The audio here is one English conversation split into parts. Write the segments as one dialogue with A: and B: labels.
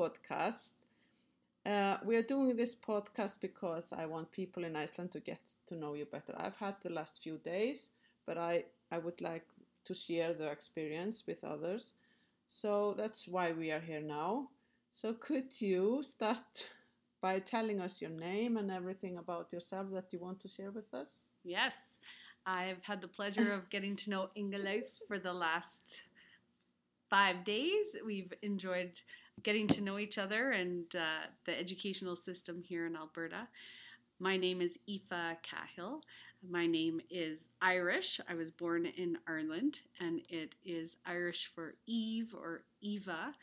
A: podcast. Uh, we are doing this podcast because I want people in Iceland to get to know you better. I've had the last few days, but I, I would like to share the experience with others. So that's why we are here now. So could you start by telling us your name and everything about yourself that you want to share with us?
B: Yes. I've had the pleasure of getting to know Inga for the last five days. We've enjoyed getting to know each other and uh, the educational system here in Alberta. My name is Aoife Cahill. My name is Irish. I was born in Ireland, and it is Irish for Eve or Eva.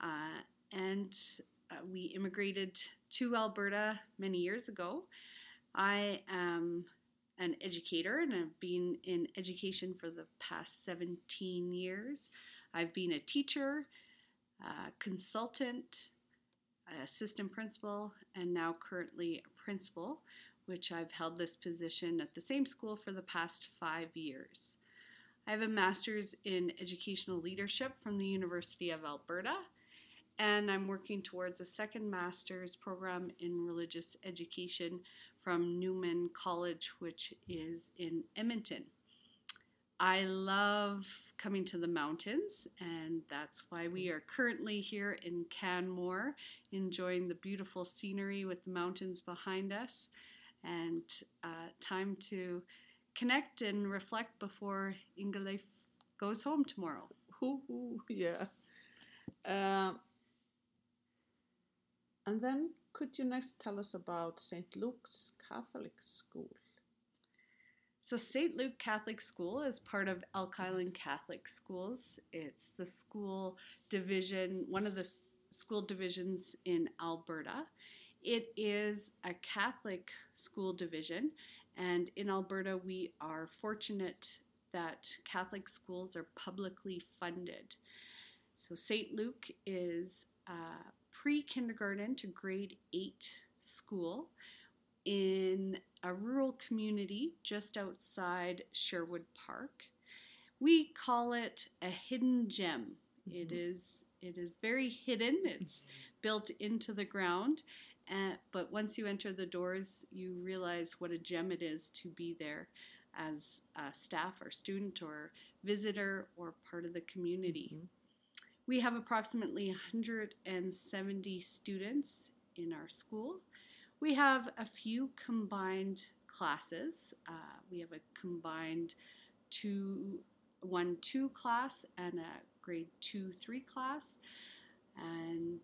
B: Uh, and uh, we immigrated to Alberta many years ago. I am an educator and I've been in education for the past 17 years. I've been a teacher, consultant, assistant principal, and now currently a principal, which I've held this position at the same school for the past five years. I have a master's in educational leadership from the University of Alberta, and I'm working towards a second master's program in religious education from Newman College, which is in Edmonton. I love coming to the mountains, and that's why we are currently here in Canmore, enjoying the beautiful scenery with the mountains behind us, and uh, time to connect and reflect before Ingileif goes home tomorrow.
A: Ooh, yeah. Uh, and then could you next tell us about St. Luke's Catholic School?
B: So, St. Luke Catholic School is part of Elk Island Catholic Schools. It's the school division, one of the school divisions in Alberta. It is a Catholic school division, and in Alberta, we are fortunate that Catholic schools are publicly funded. So, St. Luke is uh, pre kindergarten to grade eight school in a rural community just outside Sherwood Park. We call it a hidden gem. Mm-hmm. It is it is very hidden. It's built into the ground, uh, but once you enter the doors, you realize what a gem it is to be there as a staff or student or visitor or part of the community. Mm-hmm. We have approximately 170 students in our school. We have a few combined classes. Uh, we have a combined two, one, two class and a grade two, three class. And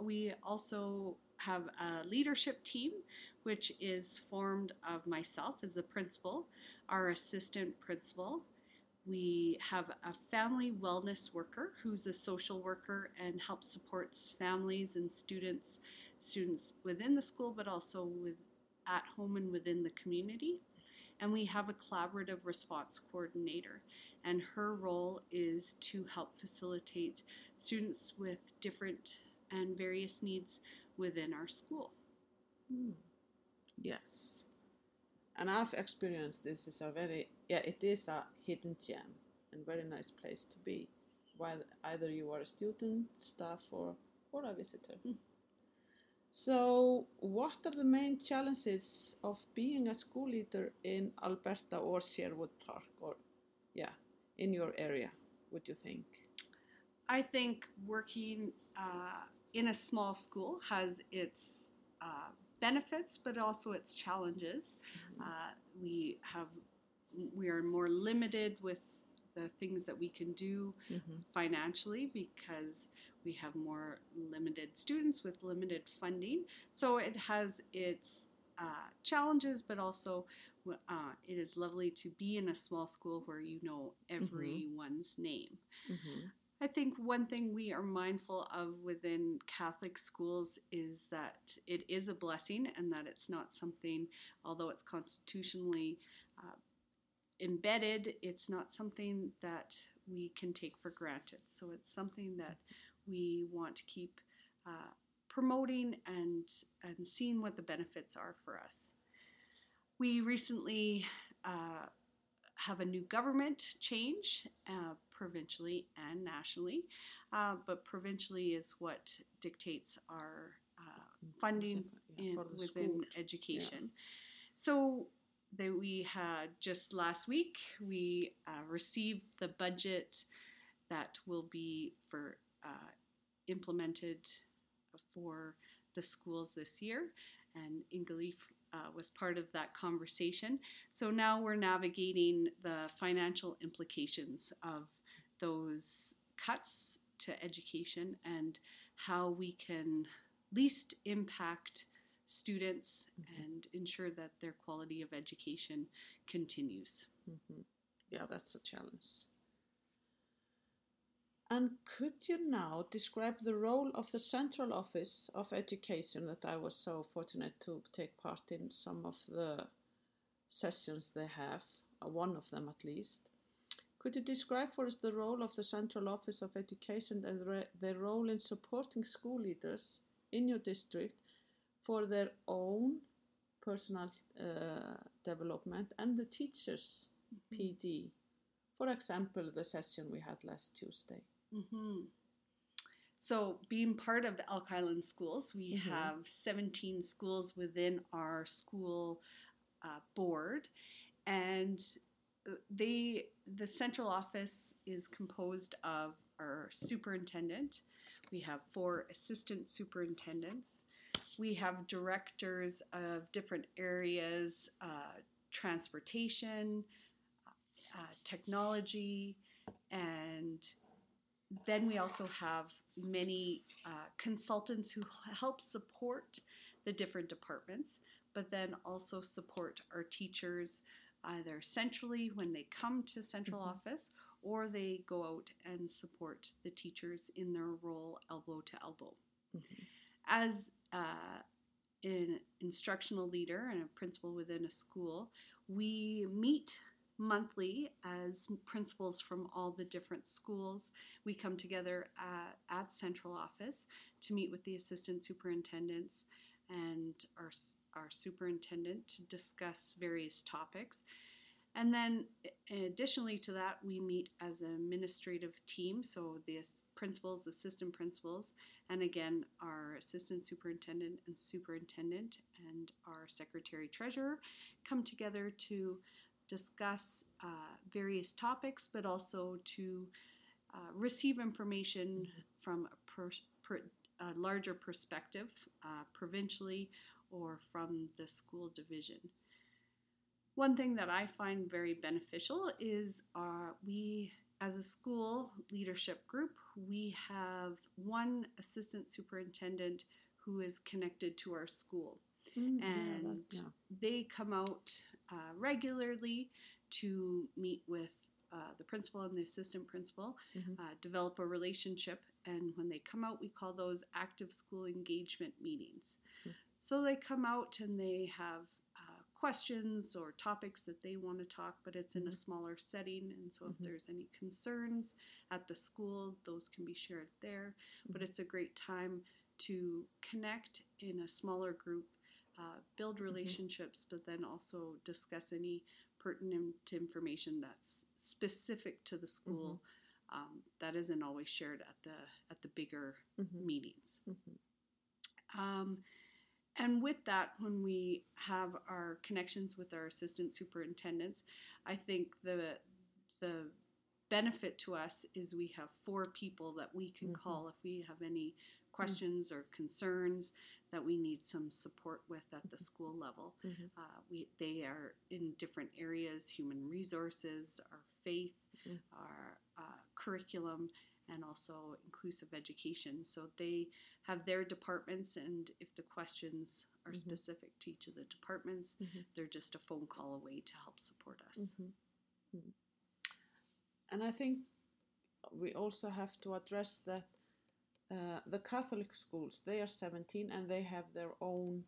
B: we also have a leadership team, which is formed of myself as the principal, our assistant principal, we have a family wellness worker who's a social worker and helps supports families and students, students within the school, but also with at home and within the community. And we have a collaborative response coordinator, and her role is to help facilitate students with different and various needs within our school.
A: Mm. Yes and I've experienced this is a very yeah it is a hidden gem and very nice place to be while either you are a student staff or or a visitor mm. So what are the main challenges of being a school leader in alberta or sherwood park or yeah in your area would you think
B: i think working uh, in a small school has its uh, benefits, but also its challenges. Mm-hmm. Uh, we have we are more limited with the things that we can do mm-hmm. financially because we have more limited students with limited funding. So it has its uh, challenges, but also uh, it is lovely to be in a small school where you know mm-hmm. everyone's mm-hmm. name. Mm-hmm. I think one thing we are mindful of within Catholic schools is that it is a blessing and that it's not something, although it's constitutionally uh, embedded, it's not something that we can take for granted. So it's something that we want to keep uh, promoting and, and seeing what the benefits are for us. We recently uh, have a new government change uh, provincially and nationally, uh, but provincially is what dictates our uh, funding
A: Yeah,
B: in, within
A: school.
B: education. So that we had just last week, we uh, received the budget that will be for uh, implemented for the schools this year, and Ingileif uh, was part of that conversation. So now we're navigating the financial implications of those cuts to education and how we can least impact students
A: Mhm.
B: and ensure that their quality of education continues.
A: Mhm. Yeah, that's a challenge. And could you now describe the role of the Central Office of Education that I was so fortunate to take part in some of the sessions they have, uh, one of them at least? Could you describe for us the role of the Central Office of Education and re- their role in supporting school leaders in your district for their own personal uh, development and the teachers' PD? For example, the session we had last Tuesday.
B: hmm So, being part of Elk Island Schools, we
A: Mhm.
B: have 17 schools within our school uh, board, and uh, they the central office is composed of our superintendent. We have four assistant superintendents. We have directors of different areas, uh, transportation, uh, technology, and then we also have many uh, consultants who help support the different departments, but then also support our teachers either centrally when they come to central
A: Mhm.
B: office or they go out and support the teachers in their role elbow to elbow.
A: Mhm.
B: As uh, an instructional leader and a principal within a school, we meet monthly as principals from all the different schools. We come together at, at central office to meet with the assistant superintendents and our, our superintendent to discuss various topics. And then, additionally to that, we meet as an administrative team, so the principals, assistant principals, and again, our assistant superintendent and superintendent and our secretary treasurer come together to discuss uh, various topics, but also to uh, receive information from a, per, per, a larger perspective, uh, provincially or from the school division. One thing that I find very beneficial is uh, we, as a school leadership group, we have one assistant superintendent who is connected to our school
A: Mm,
B: and
A: yeah.
B: they come out uh, regularly to meet with uh, the principal and the assistant principal,
A: Mhm.
B: uh, develop a relationship, and when they come out, we call those active school engagement meetings.
A: Mm.
B: So they come out and they have questions or topics that they want to talk, but it's in a smaller setting, and so if there's any concerns at the school, those can be shared there. But
A: Mhm.
B: it's a great time to connect in a smaller group uh, build relationships, but then also discuss any pertinent information that's specific to the school um, that isn't always shared at the at the bigger
A: Mhm.
B: meetings. Um, and with that, when we have our connections with our assistant superintendents, I think the the benefit to us is we have four people that we can
A: Mhm.
B: call if we have any questions or concerns that we need some support with at the school level.
A: Mhm.
B: Uh, we they are in different areas: human resources, our faith,
A: Mhm.
B: our uh, curriculum, and also inclusive education. So they have their departments, and if the questions are
A: Mhm.
B: specific to each of the departments,
A: Mhm.
B: they're just a phone call away to help support us.
A: Mhm. Mhm. And I think we also have to address that uh, the Catholic schools, they are 17 and they have their own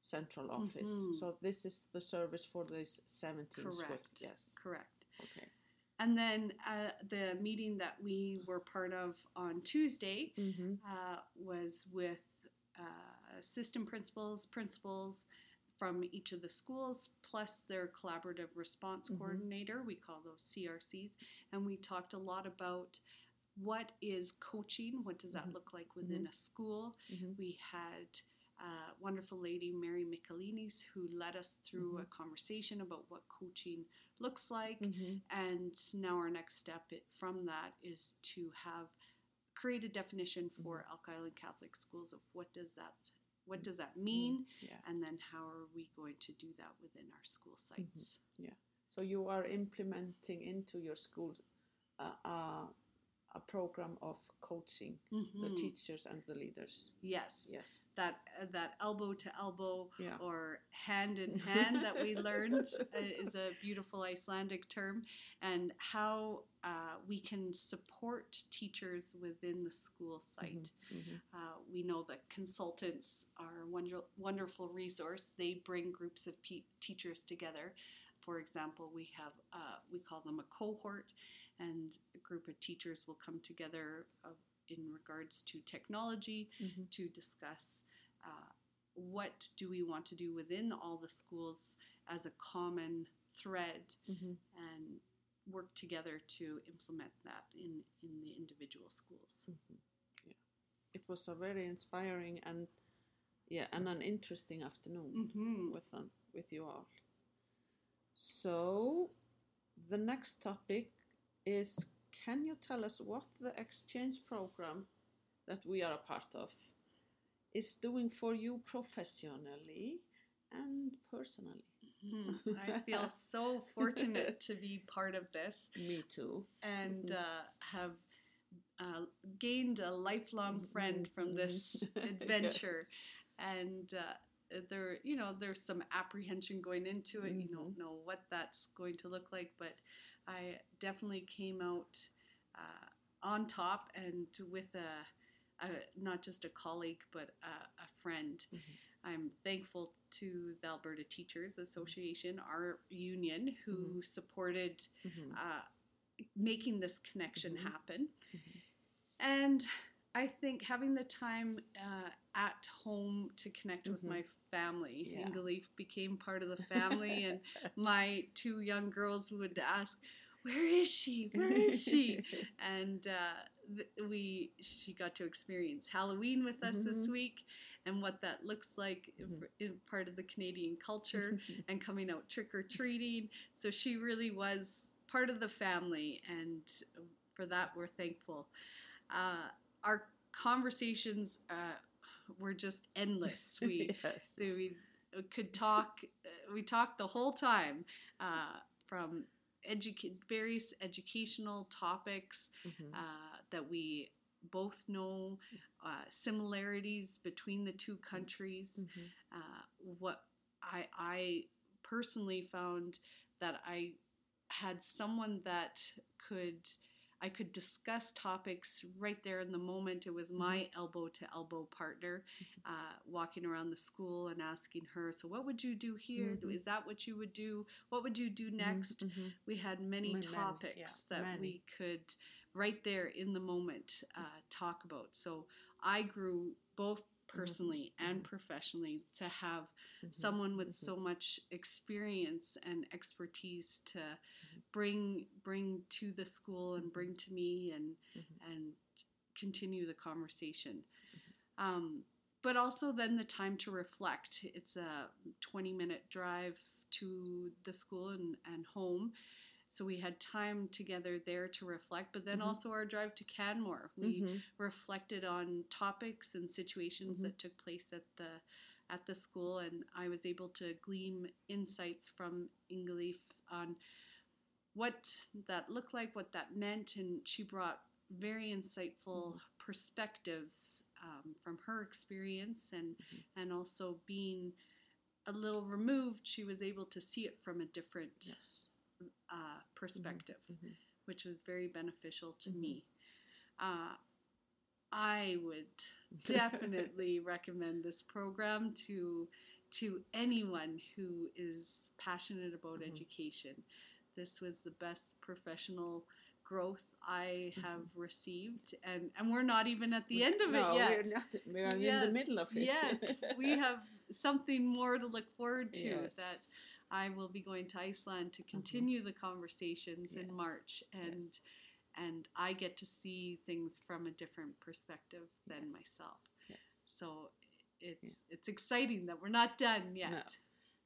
A: central office.
B: Mhm.
A: So this is the service for these 17 schools.
B: Correct.
A: Yes.
B: Correct.
A: Okay.
B: And then uh, the meeting that we were part of on Tuesday
A: Mm-hmm.
B: uh, was with uh, assistant principals, principals from each of the schools, plus their collaborative response
A: Mhm.
B: coordinator. We call those CRCs. And we talked a lot about what is coaching, what does that
A: Mhm.
B: look like within a school.
A: Mhm.
B: We had a wonderful lady, Mary Michelinis, who led us through a conversation about what coaching looks like.
A: Mhm.
B: And now our next step it, from that is to have create a definition for
A: Mm-hmm.
B: Elk Island Catholic schools of what does that what does that mean,
A: Yeah.
B: and then how are we going to do that within our school sites. Yeah.
A: So you are implementing into your schools a, a, a program of coaching the
B: Mhm.
A: teachers and the leaders.
B: Yes,
A: Yes.
B: that uh, that elbow to elbow
A: Yeah.
B: or hand in hand that we learned uh, is a beautiful Icelandic term, and how uh, we can support teachers within the school site.
A: Mhm.
B: Uh, we know that consultants are a wonder, wonderful resource. They bring groups of pe- teachers together. For example, we have uh, we call them a cohort, and a group of teachers will come together uh, in regards to technology
A: Mhm.
B: to discuss uh, what do we want to do within all the schools as a common thread
A: Mhm.
B: and work together to implement that in, in the individual schools.
A: Mhm. Yeah. It was a very inspiring and yeah, and an interesting afternoon
B: Mm-hmm.
A: with um, with you all. So, the next topic is: Can you tell us what the exchange program that we are a part of is doing for you professionally and personally?
B: Mhm. I feel so fortunate to be part of this
A: Me too.
B: and
A: Mhm.
B: uh, have uh, gained a lifelong friend from this
A: Mhm. Yes.
B: adventure. And uh, there, you know, there's some apprehension going into it. You don't
A: Mhm.
B: know what that's going to look like, but I definitely came out uh, on top and with a, a not just a colleague but a, a friend.
A: Mhm.
B: I'm thankful to the Alberta Teachers Association, our union, who supported
A: Mhm.
B: uh, making this connection
A: Mhm.
B: happen.
A: Mhm.
B: And I think having the time uh, at home to connect with
A: Mhm.
B: my family,
A: Yeah.
B: Ingleaf became part of the family, and my two young girls would ask, "Where is she? Where is she?" and uh, th- we she got to experience Halloween with us this
A: Mhm.
B: week and what that looks like in-
A: Mhm.
B: in part of the Canadian culture and coming out trick or treating. So she really was part of the family, and for that we're thankful. Uh, our conversations uh, were just endless. We
A: yes.
B: we could talk. We talked the whole time uh, from educa- various educational topics
A: Mhm.
B: uh, that we both know, uh, similarities between the two countries.
A: Mhm.
B: Uh, what I, I personally found that I had someone that could I could discuss topics right there in the moment. It was my elbow to elbow partner, uh, walking around the school and asking her, "So what would you do here?
A: Mhm.
B: Is that what you would do? What would you do next?"
A: Mhm.
B: we had many topics
A: yeah,
B: that
A: many.
B: we could right there in the moment uh, talk about so i grew both personally and
A: mhm.
B: professionally to have
A: Mhm.
B: someone with
A: Mhm.
B: so much experience and expertise to
A: Mm-hmm.
B: bring bring to the school and bring to me and and continue the conversation
A: Mm-hmm.
B: um, but also then the time to reflect it's a 20 minute drive to the school and, and home so we had time together there to reflect but then
A: Mhm.
B: also our drive to canmore we
A: Mhm.
B: reflected on topics and situations
A: Mhm.
B: that took place at the at the school and I was able to glean insights from Ingleaf on what that looked like, what that meant, and she brought very insightful perspectives um, from her experience and
A: Mhm.
B: and also being a little removed, she was able to see it from a different
A: Yes.
B: uh, perspective
A: Mhm.
B: which was very beneficial to
A: Mhm.
B: me. Uh, I would definitely recommend this program to to anyone who is passionate about
A: Mhm.
B: education. This was the best professional growth I have received, and and we're not even at the end of
A: no,
B: it yet.
A: we're not. We're in the middle of it.
B: yes, we have something more to look forward to.
A: Yes.
B: That I will be going to Iceland to continue the conversations
A: Yes.
B: in March, and and I get to see things from a different perspective than
A: Yes.
B: myself.
A: Yes.
B: So it's
A: Yeah.
B: it's exciting that we're not done yet.
A: No.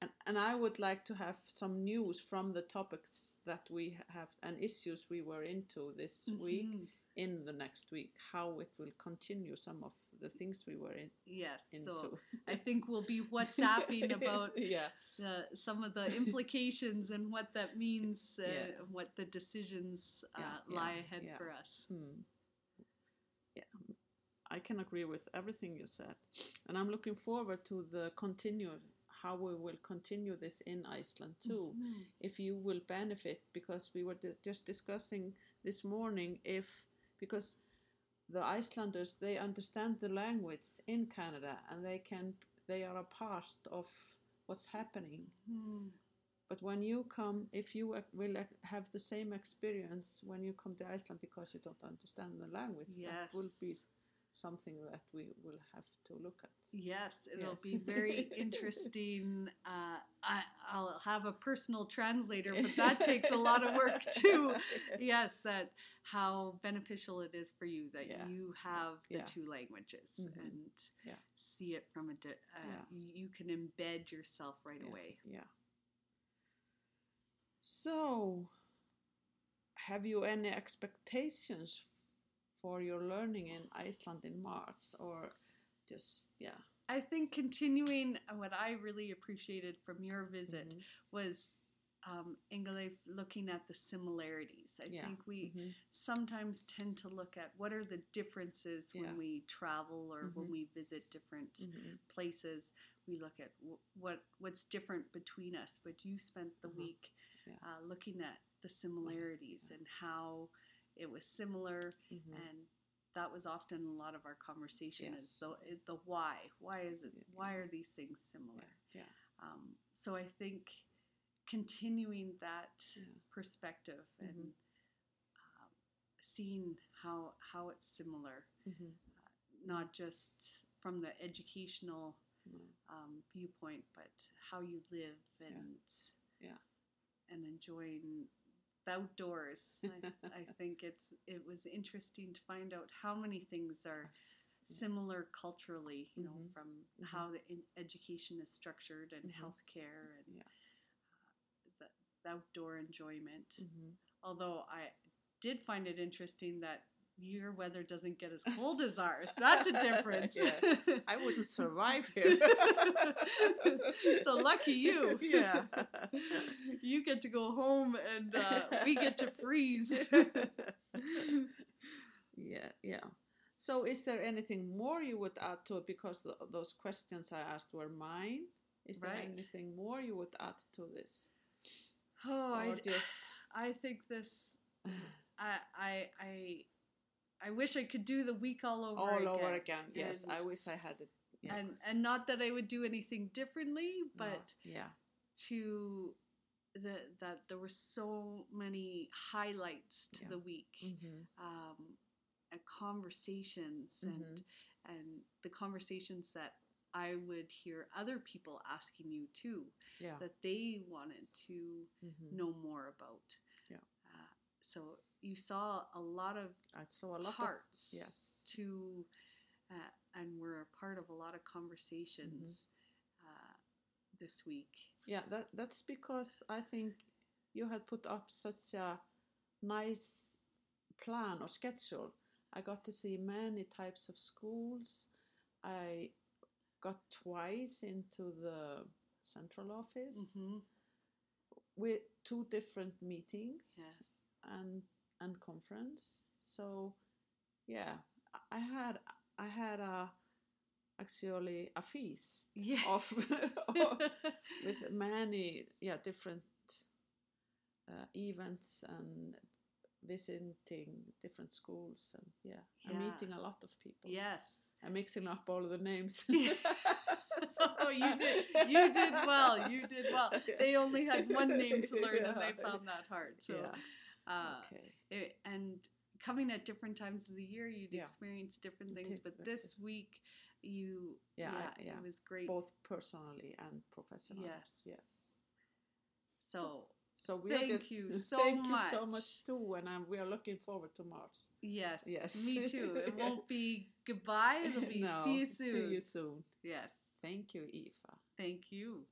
A: And, and I would like to have some news from the topics that we have and issues we were into this week
B: Mhm.
A: in the next week, how it will continue some of the things we were in,
B: Yes.
A: into.
B: So I think we'll be WhatsApping about
A: yeah,
B: the, some of the implications and what that means, uh,
A: Yeah.
B: and what the decisions uh,
A: Yeah,
B: lie
A: yeah,
B: ahead
A: yeah.
B: for us.
A: hmm. yeah. I can agree with everything you said, and I'm looking forward to the continue how we will continue this in Iceland too.
B: Mhm.
A: if you will benefit because we were di- just discussing this morning if because the Icelanders they understand the language in Canada and they can they are a part of what's happening
B: Mhm.
A: but when you come if you will have the same experience when you come to Iceland because you don't understand the language that will be something that we will have to look at
B: Yes, it'll
A: Yes.
B: be very interesting. Uh, I, I'll have a personal translator, but that takes a lot of work too. Yes, that how beneficial it is for you that
A: Yeah.
B: you have the
A: Yeah.
B: two languages
A: Mhm.
B: and
A: Yeah.
B: see it from a. Di- uh, you, you can embed yourself right away.
A: Yeah. So, have you any expectations for your learning in Iceland in March, or just yeah?
B: I think continuing uh, what I really appreciated from your visit
A: Mhm.
B: was um, looking at the similarities. I
A: Yeah.
B: think we
A: Mhm.
B: sometimes tend to look at what are the differences when we travel or when
A: Mhm.
B: we visit different
A: Mhm.
B: places. We look at w- what what's different between us. But you spent the
A: Mhm.
B: week
A: Yeah.
B: uh, looking at the similarities
A: Yeah.
B: and how it was similar
A: Mhm.
B: and that was often a lot of our conversation is the the why why is it why are these things similar
A: Yeah.
B: um, so i think continuing that
A: Yeah.
B: perspective
A: Mhm.
B: and um, seeing how how it's similar
A: Mhm.
B: not just from the educational um, viewpoint but how you live and
A: Yeah.
B: and enjoying outdoors I, I think it's it was interesting to find out how many things are similar culturally, you know,
A: Mhm.
B: from
A: Mhm.
B: how the in- education is structured and
A: Mhm.
B: healthcare and
A: Yeah.
B: uh, the, the outdoor enjoyment.
A: Mhm.
B: Although I did find it interesting that your weather doesn't get as cold as ours. That's a difference.
A: Yeah. I wouldn't survive here.
B: so lucky you.
A: Yeah.
B: You get to go home and uh, we get to freeze.
A: yeah, yeah. So, is there anything more you would add to it? Because th those questions I asked were mine. Is there
B: Right.
A: anything more you would add to this,
B: Oh,
A: or
B: I,
A: just?
B: I think this. I I I I wish I could do the week all over
A: all
B: again.
A: over again? Yes, I wish I had it. Yeah.
B: And and not that I would do anything differently,
A: no,
B: but
A: yeah,
B: to the that there were so many highlights to
A: Yeah.
B: the week,
A: hmm
B: um, and conversations and
A: Mhm.
B: and the conversations that I would hear other people asking you too
A: yeah.
B: that they wanted to
A: mhm.
B: know more about.
A: Yeah.
B: Uh, so you saw a lot of
A: I saw a lot
B: parts
A: of yes.
B: to, uh, and were a part of a lot of conversations
A: Mm-hmm.
B: uh, this week.
A: Yeah, that that's because I think you had put up such a nice plan or schedule. I got to see many types of schools. I got twice into the central office
B: hmm
A: with two different meetings
B: Yeah.
A: and and conference. So yeah, I- had I had a actually a feast
B: Yeah.
A: of with many yeah different uh, events and visiting different schools and yeah, I'm meeting a lot of people.
B: yes.
A: I'm mixing up all of the names.
B: oh, you did. You did well. You did well. They only had one name to learn, and they found that hard. So,
A: yeah.
B: Uh,
A: okay.
B: it, and coming at different times of the year, you'd
A: Yeah.
B: experience different things. But this week, You,
A: Yeah,
B: yeah,
A: yeah.
B: it was great.
A: both personally and professionally.
B: Yes.
A: Yes.
B: So,
A: So we
B: Thank
A: just
B: you so much.
A: thank you so
B: much.
A: much too, and I'm, we are looking forward to March.
B: yes,
A: Yes.
B: me too. It won't be goodbye. It'll be
A: no,
B: see you soon.
A: See you soon.
B: Yes,
A: Thank you, Eva.
B: thank you.